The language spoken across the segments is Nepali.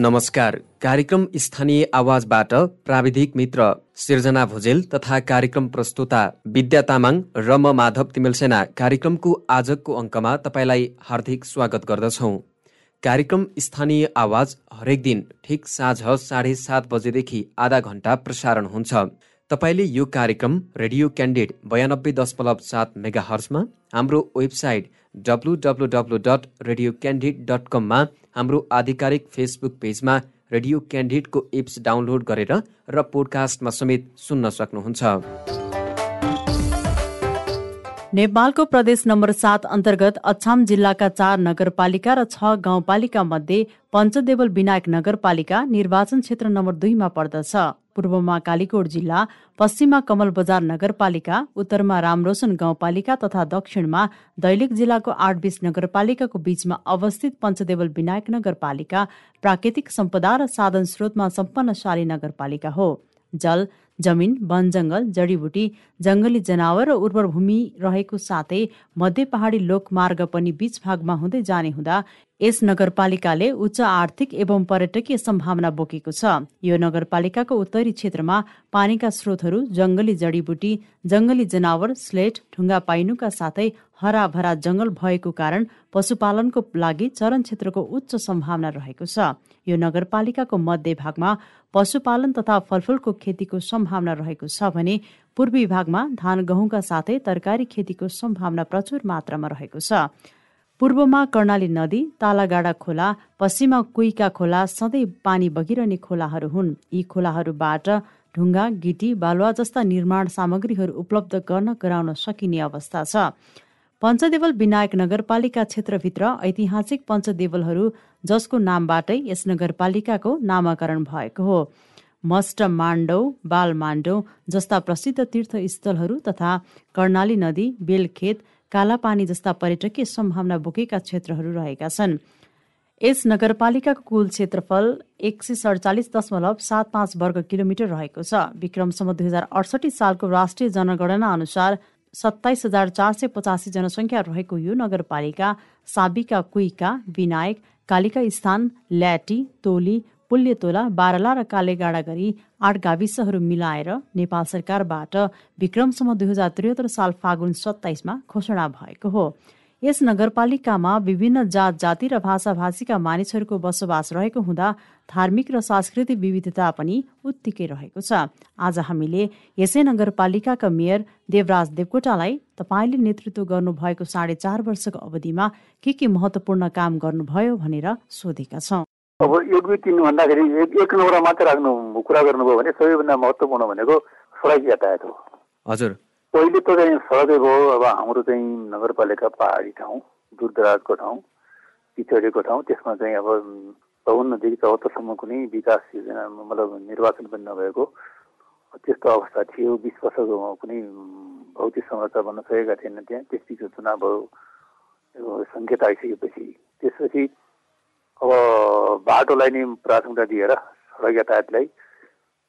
नमस्कार। कार्यक्रम स्थानीय आवाजबाट प्राविधिक मित्र सिर्जना भुजेल तथा कार्यक्रम प्रस्तुता विद्या तामाङ र म माधव तिमेलसेना कार्यक्रमको आजको अङ्कमा तपाईँलाई हार्दिक स्वागत गर्दछौँ। कार्यक्रम स्थानीय आवाज हरेक दिन ठिक साँझ साढे सात बजेदेखि आधा घन्टा प्रसारण हुन्छ। तपाईँले यो कार्यक्रम रेडियो क्यान्डिड बयानब्बे दशमलव सात मेगा हर्समा हाम्रो website W W W dot radio candid dot कममा हाम्रो आधिकारिक फेसबुक पेजमा रेडियो क्यान्डिडको एप्स डाउनलोड गरेर र पोडकास्टमा समेत सुन्न सक्नुहुन्छ। नेपालको प्रदेश नम्बर सात अन्तर्गत अछाम जिल्लाका चार नगरपालिका र छ गाउँपालिका मध्ये पञ्चदेवल विनायक नगरपालिका निर्वाचन क्षेत्र नम्बर दुईमा पर्दछ। पूर्वमा कालीकोट जिल्ला पश्चिममा कमल बजार नगरपालिका उत्तरमा रामरोशन गाउँपालिका तथा दक्षिणमा दैलेख जिल्लाको आठबिस नगरपालिकाको बीचमा अवस्थित पञ्चदेवल विनायक नगरपालिका प्राकृतिक सम्पदा र साधन स्रोतमा सम्पन्नशाली नगरपालिका हो। जल जमिन वन जङ्गल जडीबुटी जङ्गली जनावर र उर्वर भूमि रहेको साथै मध्य पहाडी लोकमार्ग पनि बीच भागमा हुँदै जाने हुँदा यस नगरपालिकाले उच्च आर्थिक एवं पर्यटकीय सम्भावना बोकेको छ। यो नगरपालिकाको उत्तरी क्षेत्रमा पानीका स्रोतहरू जङ्गली जडीबुटी जङ्गली जनावर स्लेट ढुङ्गा पाइनुका साथै हराभरा जङ्गल भएको कारण पशुपालनको लागि चरण क्षेत्रको उच्च सम्भावना रहेको छ। यो नगरपालिकाको मध्य भागमा पशुपालन तथा फलफुलको खेतीको सम्भावना रहेको छ भने पूर्वी भागमा धान गहुँका साथै तरकारी खेतीको सम्भावना प्रचुर मात्रामा रहेको छ। पूर्वमा कर्णाली नदी तालागाडा खोला पश्चिममा कुइका खोला सधैँ पानी बगिरहने खोलाहरू हुन्। यी खोलाहरूबाट ढुङ्गा गिटी बालुवा जस्ता निर्माण सामग्रीहरू उपलब्ध गर्न गराउन सकिने अवस्था छ। पञ्चदेवल विनायक नगरपालिका क्षेत्रभित्र ऐतिहासिक पञ्चदेवलहरू जसको नामबाटै यस नगरपालिकाको नामाकरण भएको हो। मस्ट माण्डौ बाल माण्डौ जस्ता प्रसिद्ध तीर्थस्थलहरू तथा कर्णाली नदी बेलखेत कालापानी जस्ता पर्यटकीय सम्भावना बोकेका क्षेत्रहरू रहेका छन्। यस नगरपालिकाको कुल क्षेत्रफल एक सय सडचालिस दशमलव सात पाँच वर्ग किलोमिटर रहेको छ। विक्रमसम्म दुई हजार अडसठी सालको राष्ट्रिय जनगणना अनुसार सत्ताइस हजार चार सय पचासी जनसङ्ख्या रहेको यो नगरपालिका साबिका कुइका विनायक कालिका स्थान ल्याटी तोली पुल्यतोला बारला र कालेगाडा गरी आठ गाविसहरू मिलाएर नेपाल सरकारबाट विक्रमसम्म दुई हजार त्रिहत्तर साल फागुन सत्ताइसमा घोषणा भएको हो। यस नगरपालिकामा विभिन्न जात जाति र भाषा भाषीका मानिसहरूको बसोबास रहेको हुँदा धार्मिक र सांस्कृतिक विविधता पनि उत्तिकै रहेको छ। आज हामीले यसै नगरपालिकाका मेयर देवराज देवकोटालाई तपाईँले नेतृत्व गर्नुभएको साढे चार वर्षको अवधिमा के के महत्त्वपूर्ण काम गर्नुभयो भनेर सोधेका छौँ। अब एक दुई तिन भन्दाखेरि एक नम्बरमा मात्र राख्नु कुरा गर्नुभयो भने सबैभन्दा महत्त्वपूर्ण भनेको सडक यातायात हो। हजुर। पहिले त चाहिँ सडकै भयो अब हाम्रो चाहिँ नगरपालिका पहाडी ठाउँ दूरदराजको ठाउँ पिछडिएको ठाउँ त्यसमा चाहिँ अब चौन्नदेखि चौहत्तरसम्म कुनै विकास योजना मतलब निर्वाचन पनि नभएको। त्यस्तो अवस्था थियो। बिस वर्षको कुनै भौतिक संरचना बन्न सकेका थिएन त्यहाँ। त्यसपछि चुनाव सङ्केत आइसकेपछि। त्यसपछि अब बाटोलाई नै प्राथमिकता दिएर सडक यातायातलाई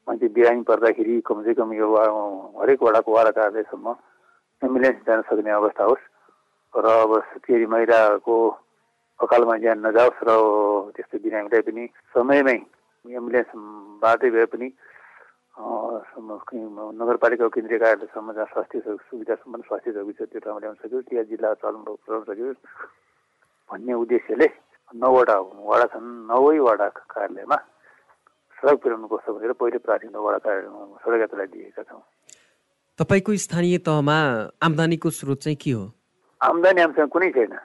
मान्छे बिरामी पर्दाखेरि कमसेकम यो हरेक वडाको वाडा कार्यालयसम्म एम्बुलेन्स जान सक्ने अवस्था होस्। र अब फेरि महिलाको अकालमा ज्यान नजाओस् र त्यस्तो बिरामीलाई पनि समयमै एम्बुलेन्सबाटै भए पनि नगरपालिकाको केन्द्रीय कार्यालयसम्म जहाँ स्वास्थ्य सुविधासम्म स्वास्थ्य छ त्यो ठाउँमा ल्याउन सक्यो त्यहाँ जिल्ला चलाउन पुऱ्याउन सक्यो भन्ने उद्देश्यले नौवटा वडा छन्। नौवै वडा कार्यालयमा सडक पुर्याउनुपर्छ भनेर पहिले प्राथमिकता वडा कार्यालयमा सडक यात्रालाई दिएका छौँ। तपाईँको स्थानीय तहमा आम्दानीको स्रोत चाहिँ के हो? आम्दानी हामीसँग कुनै छैन।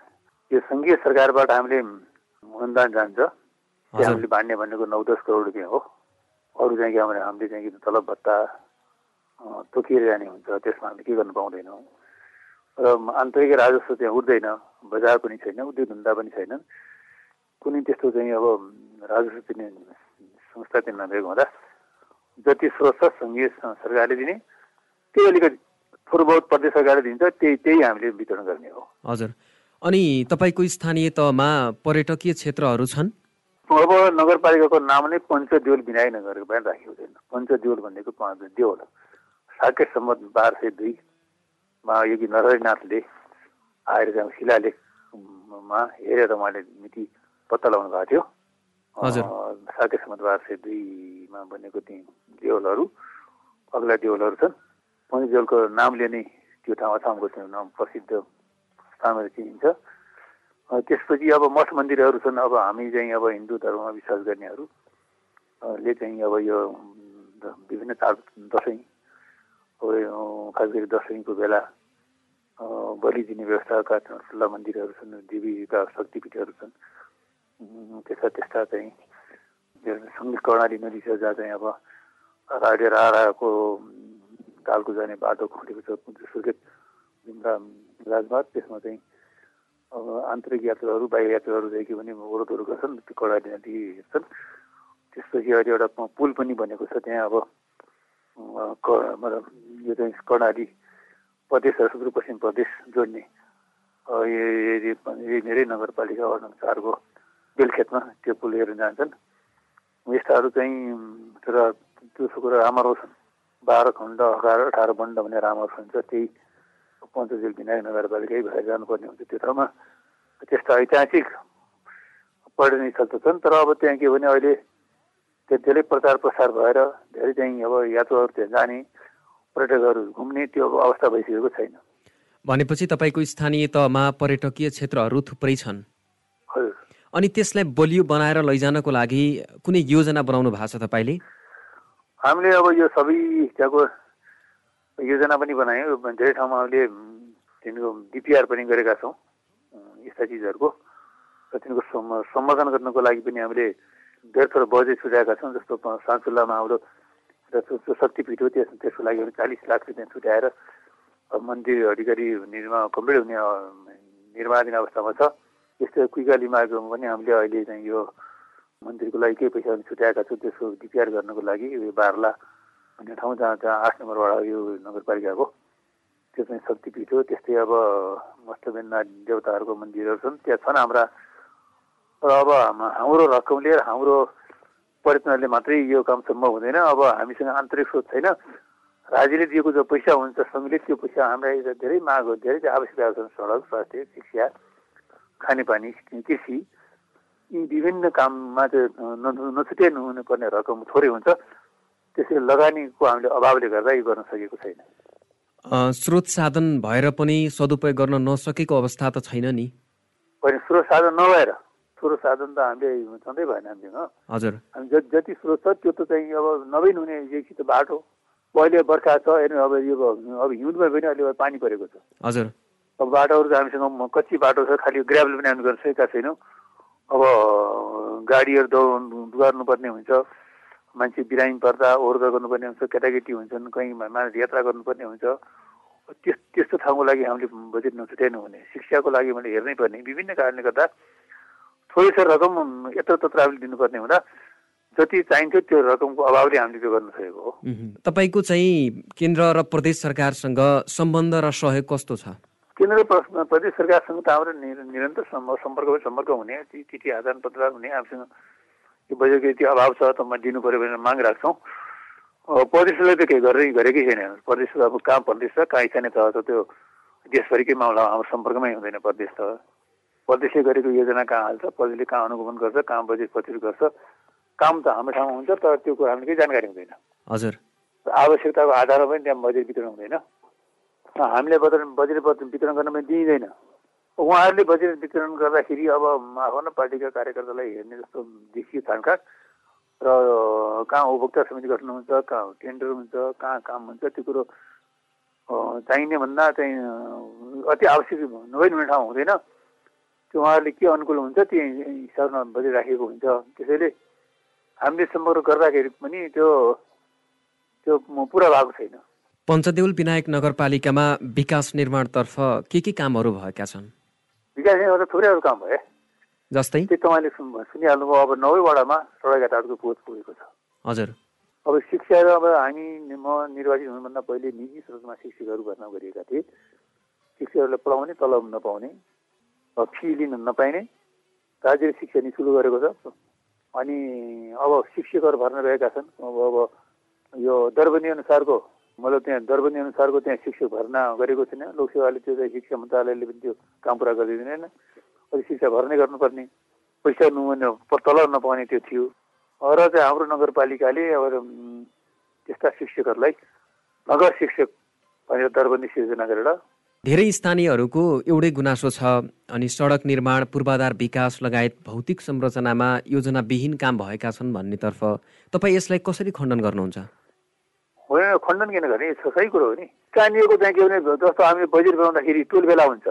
यो सङ्घीय सरकारबाट हामीले अनुदान जान्छ। त्यो हामीले भान्ने भनेको नौ दस करोड रुपियाँ हो। अरू चाहिँ के भने हामीले चाहिँ तलब भत्ता तोकिएर जाने हुन्छ। त्यसमा हामीले के गर्नु पाउँदैनौँ। र आन्तरिक राजस्व त्यहाँ उठ्दैन। बजार पनि छैन उद्योग धन्दा पनि छैन कुनै त्यस्तो चाहिँ अब राजस्व दिने संस्था चाहिँ नभएको हुँदा जति स्रोत छ सङ्घीय सरकारले दिने त्यही अलिकति थोरै बहुत प्रदेश सरकारले दिन्छ त्यही त्यही हामीले वितरण गर्ने हो। हजुर। अनि तपाईँको स्थानीय तहमा पर्यटकीय क्षेत्रहरू छन्? अब नगरपालिकाको नाम नै पञ्चदेउल विनायक नगरपालिका राखेको छैन। पञ्चदेउल भनेको पाँच देउल साकेत सम्मत बाह्र सय दुईमा योगी नरहरिनाथले आएर शिलालेखमा हेरेर उहाँले मिति पत्ता लगाउनु भएको थियो। साकेत सम्मत बाह्र सय दुईमा बनेको ती देउलहरू अग्ला देउलहरू छन् पञ्चदेउलको नामले नै त्यो ठाउँ अछामको नाम प्रसिद्ध स्थानहरू चिनिन्छ। त्यसपछि अब मठ मन्दिरहरू छन्। अब हामी चाहिँ अब हिन्दू धर्ममा विश्वास गर्नेहरूले चाहिँ अब यो विभिन्न चाड दसैँ खास गरी दसैँको बेला बलि दिने व्यवस्थाका ठुला मन्दिरहरू छन् देवीका शक्तिपीठहरू छन्। त्यस्ता चाहिँ सङ्गीत कर्णाली नदी छ जहाँ चाहिँ अब राडे राडाको तालको जाने बाटो खोलेको छ सुर्खेत राजमार्ग त्यसमा चाहिँ अब आन्तरिक यात्रुहरू बाह्य यात्रुहरूदेखि पनि अवरोधहरू गर्छन् त्यो कडाली नदी हेर्छन् त्यसपछि अहिले एउटा पुल पनि बनेको छ त्यहाँ अब मतलब यो चाहिँ कर्णाली प्रदेश र सुदूरपश्चिम प्रदेश जोड्ने मेरै नगरपालिका वार्ड नम्बर चारको बेलखेतमा त्यो पुल हेरेर जान्छन् यस्ताहरू चाहिँ तर त्यो कुरा रामरो छन् बाह्र खण्ड अठार अठार बन्ड भन्ने रामरो छ त्यही पञ्चजेल विनायक नगरपालिकै भएर जानुपर्ने हुन्छ त्यो ठाउँमा त्यस्ता ऐतिहासिक पर्यटन स्थल त छन् तर अब त्यहाँ के भने अहिले त्यो धेरै प्रचार प्रसार भएर धेरै चाहिँ अब यात्रुहरू त्यहाँ जाने पर्यटकहरू घुम्ने त्यो अवस्था भइसकेको छैन भनेपछि तपाईँको स्थानीय तहमा पर्यटकीय क्षेत्रहरू थुप्रै छन्। अनि त्यसलाई बलियो बनाएर लैजानको लागि कुनै योजना बनाउनु भएको छ तपाईँले? हामीले अब यो सबै त्यहाँको योजना पनि बनायौँ धेरै ठाउँमा हामीले तिनीहरूको डिपिआर पनि गरेका छौँ यस्ता चिजहरूको। र तिनीहरूको सम्वर्धन गर्नको लागि पनि हामीले धेरै थोरै बजेट छुट्याएका छौँ जस्तो साँचुल्लामा हाम्रो शक्तिपीठ हो त्यस त्यसको लागि चालिस लाख रुपियाँ छुट्याएर मन्दिर अलिकति निर्माण कम्प्लिट हुने निर्माणाधीन अवस्थामा छ। यस्तै कुइकाली मार्गमा पनि हामीले अहिले चाहिँ यो मन्दिरको लागि केही पैसा छुट्याएका छौँ त्यसको डिपिआर गर्नको लागि बाह्रला भन्ने ठाउँ जहाँ जहाँ आठ नम्बरबाट यो नगरपालिकाको। त्यो चाहिँ शक्तिपीठ हो। त्यस्तै अब मस्तबेन्ना देवताहरूको मन्दिरहरू छन्। त्यहाँ छन् हाम्रा। र अब हाम्रो रकमले हाम्रो पर्यटनहरूले मात्रै यो काम सम्भव हुँदैन। अब हामीसँग आन्तरिक स्रोत छैन। राज्यले दिएको जो पैसा हुन्छ सङ्घले त्यो पैसा हामीलाई धेरै माग हो धेरै आवश्यकताहरू छन्। सडक स्वास्थ्य शिक्षा खानेपानी कृषि यी विभिन्न काममा चाहिँ नछुट्याइ हुनुपर्ने पर्ने रकम थोरै हुन्छ। त्यसै लगानीको हामीले अभावले गर्दा यो गर्न सकेको छैन। स्रोत साधन भएर पनि सदुपयोग गर्न नसकेको अवस्था त छैन नि। होइन स्रोत साधन नभएर स्रोत साधन त हामीले छँदै भएन हामीसँग। हजुर। हामी जति स्रोत छ त्यो त चाहिँ अब नभइ हुने त बाटो। अहिले बर्खा छ अब यो अब हिउँदमा पनि अहिले पानी परेको छ। हजुर। अब बाटोहरू त हामीसँग कच्ची बाटो छ खालि ग्राभल पनि हामी गर्न सकेका छैनौँ अब गाडीहरू दौड गर्नुपर्ने हुन्छ। मान्छे बिरामी पर्दा ओहोर गर्नुपर्ने हुन्छ केटाकेटी हुन्छन् कहीँ मानिस यात्रा गर्नुपर्ने हुन्छ। त्यस त्यस्तो ठाउँको लागि हामीले बजेट नछुट्याइनु हुने शिक्षाको लागि मैले हेर्नै पर्ने। विभिन्न कारणले गर्दा थोरै छ रकम यत्र तत्र हामीले दिनुपर्ने हुँदा जति चाहिन्थ्यो त्यो रकमको अभावले हामीले त्यो गर्न सकेको हो। तपाईँको चाहिँ केन्द्र र प्रदेश सरकारसँग सम्बन्ध र सहयोग कस्तो छ? केन्द्र प्रदेश सरकारसँग त हाम्रो निरन्तर सम्पर्क सम्पर्क हुने चिठी आदान प्रदान हुने हामीसँग त्यो बजेटको यति अभाव छ त म दिनु पऱ्यो भनेर माग राख्छौँ। प्रदेशले त केही गरेरै गरेकै छैन। प्रदेश अब कहाँ प्रदेश छ कहाँ स्थानीय तह छ त्यो देशभरिकै मामला हाम्रो सम्पर्कमै हुँदैन प्रदेश त प्रदेशले गरेको योजना कहाँ हाल्छ प्रदेशले कहाँ अनुगमन गर्छ कहाँ बजेट प्रस्तुत गर्छ काम त हाम्रो ठाउँमा हुन्छ तर त्यो कुरा हामीले केही जानकारी हुँदैन। हजुर। आवश्यकताको आधारमा पनि त्यहाँ बजेट वितरण हुँदैन। हामीले बजेट बजेट वितरण गर्न पनि दिइँदैन। उहाँहरूले बजेट वितरण गर्दाखेरि अब आफ्नो पार्टीका कार्यकर्तालाई हेर्ने जस्तो देखियो छानकाट र कहाँ उपभोक्ता समिति गठन हुन्छ कहाँ टेन्डर हुन्छ कहाँ काम हुन्छ त्यो कुरो चाहिने भन्दा चाहिँ अति आवश्यक नभइ हुने ठाउँ हुँदैन। त्यो उहाँहरूले के अनुकूल हुन्छ त्यो हिसाबमा बजेट राखेको हुन्छ। त्यसैले हामीले सम्पर्क गर्दाखेरि पनि त्यो त्यो पुरा भएको छैन। पञ्चदेउल विनायक नगरपालिकामा विकास निर्माणतर्फ के के कामहरू भएका छन्? विकास गर्दा थुप्रैहरू काम भयो जस्तै? त्यो तपाईँले सुनिहाल्नुभयो अब नौवैवटामा सडक यातायातको पोज पुगेको छ। हजुर। अब शिक्षा र अब हामी म निर्वाचित हुनुभन्दा पहिले निजी स्रोतमा शिक्षकहरू भर्ना गरिएका थिए। शिक्षकहरूलाई पढाउने तलब नपाउने फी लिन नपाइने राज्यले शिक्षा निशुल्क गरेको छ। अनि अब शिक्षकहरू भर्ना रहेका छन्। अब अब यो दरबनी अनुसारको मतलब त्यहाँ दरबनी अनुसारको त्यहाँ शिक्षक भर्ना गरेको छैन। लोकसेवाले त्यो चाहिँ शिक्षा मन्त्रालयले पनि त्यो काम पुरा गरिदिँदैन अनि शिक्षा भर्नै गर्नुपर्ने। पैसा नुहाउने तल नपाउने त्यो थियो। र चाहिँ हाम्रो नगरपालिकाले अब त्यस्ता शिक्षकहरूलाई नगर शिक्षक भनेर दरबन्दी सिर्जना गरेर धेरै स्थानीयहरूको एउटै गुनासो छ अनि सडक निर्माण पूर्वाधार विकास लगायत भौतिक संरचनामा योजनाविहीन काम भएका छन् भन्नेतर्फ तपाईँ यसलाई कसरी खण्डन गर्नुहुन्छ? होइन खण्डन किन गर्ने सही कुरो हो नि स्थानीयको चाहिँ के भने जस्तो हामी बजेट बनाउँदाखेरि टोल बेला हुन्छ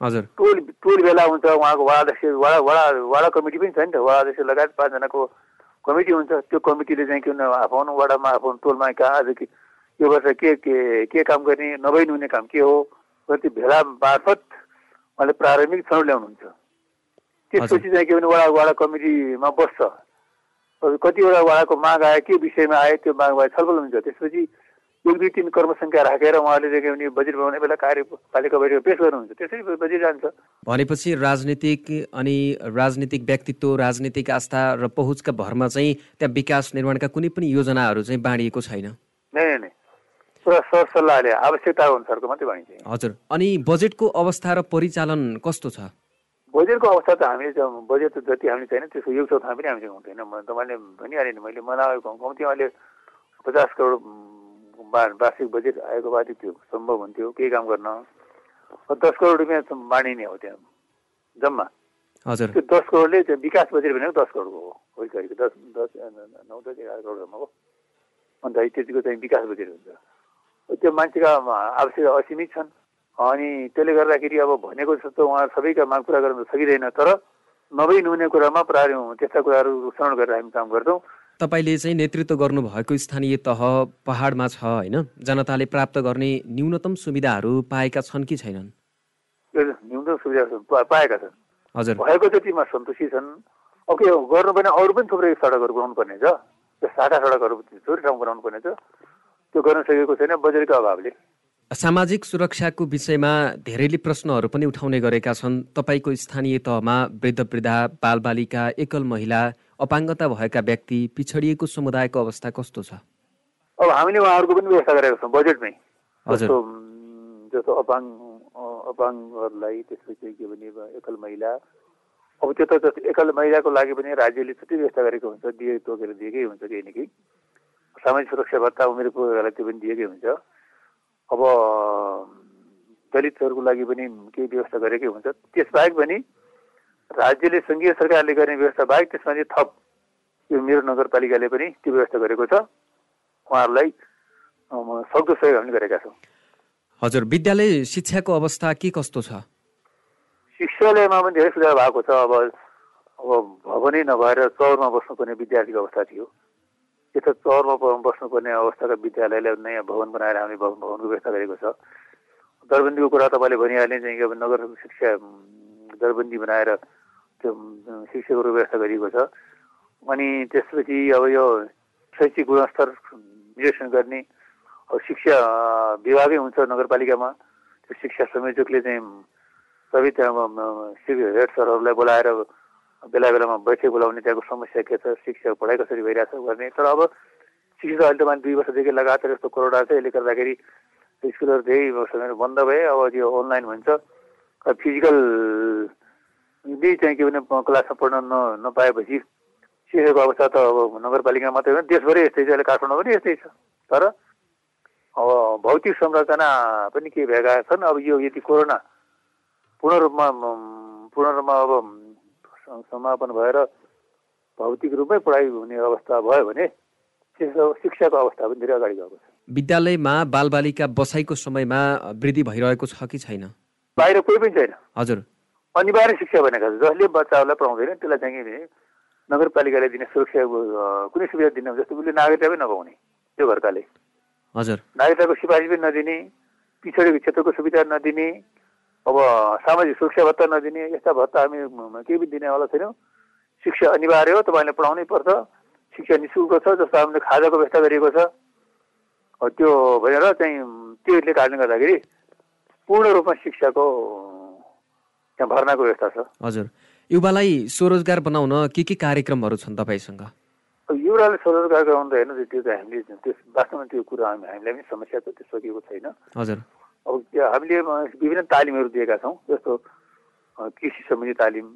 हजुर टोल टोल बेला हुन्छ उहाँको वडा अध्यक्ष वडा वडा वडा कमिटी पनि छ नि त वडा अध्यक्ष लगायत पाँचजनाको कमिटी हुन्छ त्यो कमिटीले चाहिँ किन आफ्नो वडामा आफ्नो टोलमा कहाँ आज कि यो वर्ष के के के काम गर्ने नभइ हुने काम के हो कति भेला मार्फत उहाँले प्रारम्भिक छनौट ल्याउनुहुन्छ त्यसपछि चाहिँ के भने वडा वडा कमिटीमा बस्छ कतिवटा वडाको माग आयो के विषयमा आयो त्यो मागमा छलफल हुन्छ त्यसपछि एक दुई तिन कर्मसङ्ख्या राखेर उहाँले भने बजेट बनाउने बेला कार्यपालिका बैठक पेस गर्नुहुन्छ। त्यसरी बजेट जान्छ। भनेपछि राजनीतिक अनि राजनीतिक व्यक्तित्व राजनीतिक आस्था र पहुँचका भरमा चाहिँ त्यहाँ विकास निर्माणका कुनै पनि योजनाहरू चाहिँ बाँडिएको छैन। नै नै पुरा सरसल्लाहले आवश्यकता अनुसारको मात्रै भनिन्छ हजुर। अनि बजेटको अवस्था र परिचालन कस्तो छ? बजेटको अवस्था त हामीले बजेट जति हामीले छैन त्यसको एक चौथा पनि हामीले हुँदैन। तपाईँले भनिहालेँ नि मैले मलाई कम्ती अहिले पचास करोड वार्षिक बजेट आएको भए त्यो सम्भव हुन्थ्यो। केही काम गर्न दस करोड रुपियाँ बाँडिने हो त्यहाँ जम्मा। हजुर। त्यो दस करोडले त्यो विकास बजेट भनेको दस करोडको हो। कहिले दस दस नौ दस एघार करोडसम्मको। अन्त त्यतिको चाहिँ विकास बजेट हुन्छ। त्यो मान्छेका आवश्यक असीमित छन्। अनि त्यसले गर्दाखेरि अब भनेको जस्तो उहाँ सबैका माग पुरा गर्न सकिँदैन तर नभई नहुने कुरामा प्राय त्यस्ता कुराहरू श्रवण गरेर हामी काम गर्छौँ। तपाईँले चाहिँ नेतृत्व गर्नुभएको स्थानीय तह पहाडमा छ होइन? जनताले प्राप्त गर्ने न्यूनतम सुविधाहरू पाएका छन् कि छैनन्? न्यूनतम सुविधा पाएका छन्। हजुर। भएको जतिमा सन्तुष्टि छन्। अब के गर्नु पनि अरू पनि थुप्रै सडकहरू बनाउनु पर्ने छ। त्यो साटा सडकहरू थुप्रै ठाउँ बनाउनु पर्ने छ। त्यो गर्न सकेको छैन बजेटको अभावले। सामाजिक सुरक्षाको विषयमा धेरैले प्रश्नहरू पनि उठाउने गरेका छन्। तपाईँको स्थानीय तहमा वृद्ध वृद्धा बालबालिका एकल महिला अपाङ्गता भएका व्यक्ति पिछडिएको समुदायको अवस्था कस्तो छ? अब हामीले उहाँहरूको पनि व्यवस्था गरेका छौँ बजेटमै जस्तो जस्तो अपाङ अपाङ्गहरूलाई त्यसपछि के भने एकल महिला अब त्यो त एकल महिलाको लागि पनि राज्यले छुट्टै व्यवस्था गरेको हुन्छ दिए तोकेर दिएकै हुन्छ केही न केही। सामाजिक सुरक्षा भत्ता उमेर पुगेकोलाई त्यो पनि दिएकै हुन्छ। अब दलितहरूको लागि पनि केही व्यवस्था गरेकै हुन्छ। त्यसबाहेक पनि राज्यले सङ्घीय सरकारले गर्ने व्यवस्था बाहेक त्यसमा चाहिँ थप यो मेरो नगरपालिकाले पनि त्यो व्यवस्था गरेको छ। उहाँहरूलाई सक्दो सहयोग हामीले गरेका छौँ। हजुर विद्यालय शिक्षाको अवस्था के कस्तो छ? शिक्षालयमा पनि धेरै सुधार भएको छ। अब अब भवनै नभएर चौरमा बस्नुपर्ने विद्यार्थीको अवस्था थियो। यता चौरमा बस्नुपर्ने अवस्थाका विद्यालयलाई नयाँ भवन बनाएर हामीले भवनको व्यवस्था गरेको छ। दरबन्दीको कुरा तपाईँले भनिहाले चाहिँ अब नगर शिक्षा दरबन्दी बनाएर त्यो शिक्षकहरू व्यवस्था गरिएको छ। अनि त्यसपछि अब यो शैक्षिक गुणस्तर निरीक्षण गर्ने अब शिक्षा विभागै हुन्छ नगरपालिकामा। त्यो शिक्षा संयोजकले चाहिँ सबै त्यहाँ हेड सरहरूलाई बोलाएर बेला बेलामा बैठक बोलाउने त्यहाँको समस्या के छ शिक्षा पढाइ कसरी भइरहेछ गर्ने तर अब शिक्षा अहिले त मान्छे दुई वर्षदेखि लगातार यस्तो कोरोना छ यसले गर्दाखेरि स्कुलहरू धेरै वर्ष बन्द भए अब त्यो अनलाइन भन्छ फिजिकल नै चाहिँ के भने क्लासमा पढ्न न नपाएपछि शिक्षाको अवस्था त अब नगरपालिका मात्रै होइन देशभरि यस्तै छ अहिले काठमाडौँ पनि यस्तै छ। तर अब भौतिक संरचना पनि के भएका छन् अब यो यदि कोरोना पूर्ण रूपमा पूर्ण रूपमा अब समापन भएर भौतिक रूपमै पढाइ हुने अवस्था भयो भने शिक्षाको अवस्था पनि धेरै अगाडि गएको छ। विद्यालयमा बालबालिका बसाइको समयमा वृद्धि भइरहेको छ कि छैन? बाहिर कोही पनि छैन। हजुर। अनिवार्य शिक्षा भनेको छ जसले बच्चाहरूलाई पढाउँदैन त्यसलाई चाहिँ नगरपालिकाले दिने सुरक्षा कुनै सुविधा दिने जस्तो उसले नागरिकता पनि नपाउने त्यो घरकाले। हजुर। नागरिकताको सिफारिस पनि नदिने पिछडिएको क्षेत्रको सुविधा नदिने अब सामाजिक सुरक्षा भत्ता नदिने यस्ता भत्ता हामी केही पनि दिनेवाला छैनौँ। शिक्षा अनिवार्य हो तपाईँले पढाउनै पर्छ। शिक्षा नि शुल्क छ जस्तो हामीले खाजाको व्यवस्था गरिएको छ। त्यो भनेर चाहिँ त्योले कारणले गर्दाखेरि पूर्ण रूपमा शिक्षाको त्यहाँ भर्नाको व्यवस्था छ। हजुर। युवालाई स्वरोजगार बनाउन के के कार्यक्रमहरू छन् तपाईँसँग? युवाले स्वरोजगार गराउनु त हेर्नु त्यो त हामीले त्यस वास्तवमा त्यो कुरा हामीलाई पनि समस्या त त्यो सकिएको छैन। हजुर। अब हामीले विभिन्न तालिमहरू दिएका छौँ जस्तो कृषि सम्बन्धी तालिम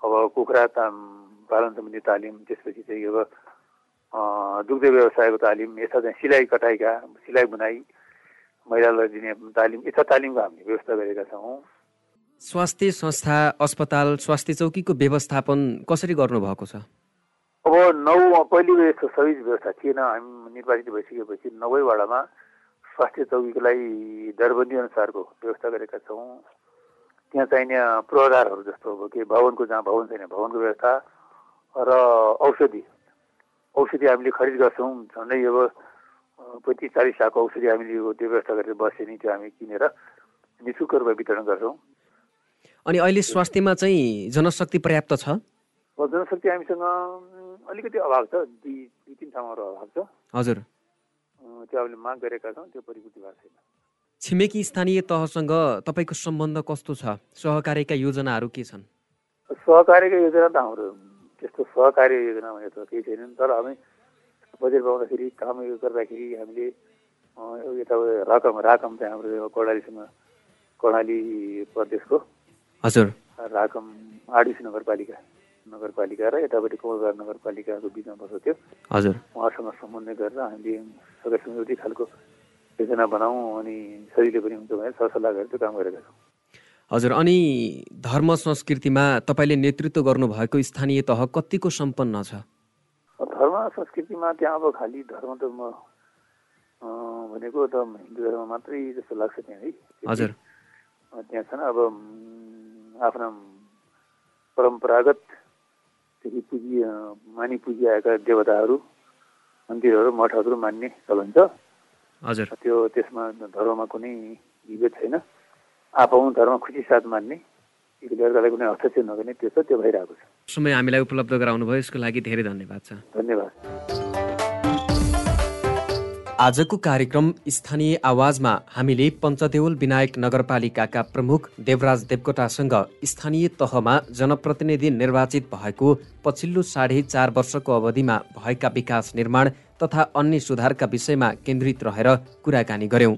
अब कुखुरा पालन सम्बन्धी तालिम त्यसपछि चाहिँ अब दुग्ध व्यवसायको तालिम यस्ता चाहिँ सिलाइ कटाइका सिलाइ बुनाइ महिलालाई दिने तालिम यस्ता तालिमको हामीले व्यवस्था गरेका छौँ। स्वास्थ्य संस्था अस्पताल स्वास्थ्य चौकीको व्यवस्थापन कसरी गर्नुभएको छ? अब नौ पहिले यस्तो सबै व्यवस्था थिएन। हामी निर्वाचित भइसकेपछि नौवै वाडामा स्वास्थ्य चौकीको लागि दरबन्दी अनुसारको व्यवस्था गरेका छौँ। त्यहाँ चाहिने पूर्वाधारहरू जस्तो अब के भवनको जहाँ भवन छैन भवनको व्यवस्था र औषधि। औषधि हामीले खरिद गर्छौँ झन्डै अब पैँतिस चालिस लाखको औषधि हामीले त्यो व्यवस्था गरेर बसे नि त्यो हामी किनेर नि शुल्क रूपमा वितरण गर्छौँ। अनि अहिले स्वास्थ्यमा चाहिँ जनशक्ति पर्याप्त छ? जनशक्ति हामीसँग अलिकति अभाव छ दुई दुई तिन ठाउँहरू अभाव छ। हजुर। त्यो हामीले माग गरेका छौँ त्यो परिपूर्ति भएको छैन। छिमेकी स्थानीय तहसँग तपाईँको सम्बन्ध कस्तो छ? सहकारीका योजनाहरू के छन्? सहकारीका योजना त हाम्रो त्यस्तो सहकारी योजना भने त केही छैनन् तर हामी बजेट पाउँदाखेरि काम गर्दाखेरि हामीले यता रकम राकम चाहिँ हाम्रो कर्णालीसँग कर्णाली प्रदेशको हजुर। राकम आडिसी नगरपालिका। नगरपालिका र यतापट्टि कौलबार नगरपालिकाको बिचमा बसेको थियो। हजुर। उहाँसँग समन्वय गरेर हामीले सकेसम्म एउटै खालको योजना बनाऊ अनि सजिलो पनि हुन्छ भनेर सरसल्लाह गरेर त्यो काम गरेका छौँ। हजुर अनि धर्म संस्कृतिमा तपाईँले नेतृत्व गर्नुभएको स्थानीय तह कतिको सम्पन्न छ? धर्म संस्कृतिमा त्यहाँ अब खालि धर्म त म भनेको त हिन्दू धर्म मात्रै जस्तो लाग्छ त्यहाँ है। हजुर। त्यहाँ छन् अब आफ्ना परम्परागतदेखि पुजी मानि पुजिआएका देवताहरू मन्दिरहरू मठहरू मान्ने चलन छ हजुर। त्यो त्यसमा धर्ममा कुनै विभेद छैन। आफू धर्म खुसी साथ मान्ने। अर्कालाई कुनै हस्तक्षेप नगर्ने त्यो छ त्यो भइरहेको छ। समय हामीलाई उपलब्ध गराउनु भयो यसको लागि धेरै धन्यवाद छ। धन्यवाद। आजको कार्यक्रम स्थानीय आवाजमा हामीले पञ्चदेउल विनायक नगरपालिकाका प्रमुख देवराज देवकोटासँग स्थानीय तहमा जनप्रतिनिधि निर्वाचित भएको पछिल्लो साढे चार वर्षको अवधिमा भएका विकास निर्माण तथा अन्य सुधारका विषयमा केन्द्रित रहेर कुराकानी गर्यौं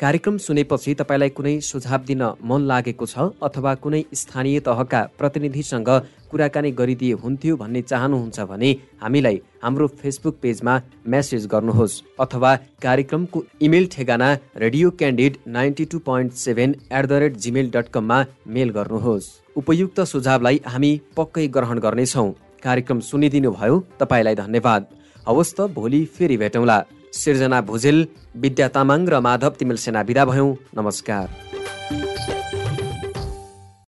कार्यक्रम सुनेपछि तपाईँलाई कुनै सुझाव दिन मन लागेको छ अथवा कुनै स्थानीय तहका प्रतिनिधिसँग कुराकानी गरिदिए हुन्थ्यो भन्ने चाहनुहुन्छ भने हामीलाई हाम्रो फेसबुक पेजमा मेसेज गर्नुहोस् अथवा कार्यक्रमको इमेल ठेगाना radio candid ninety two point seven at the rate Gmail dot कममा मेल गर्नुहोस्। उपयुक्त सुझावलाई हामी पक्कै ग्रहण गर्नेछौँ। कार्यक्रम सुनिदिनु भयो तपाईँलाई धन्यवाद। हवस् त भोलि फेरि भेटौँला। सिर्जना भुजेल विद्या तामाङ र माधव तिमिल सेना विदा भयौँ। नमस्कार।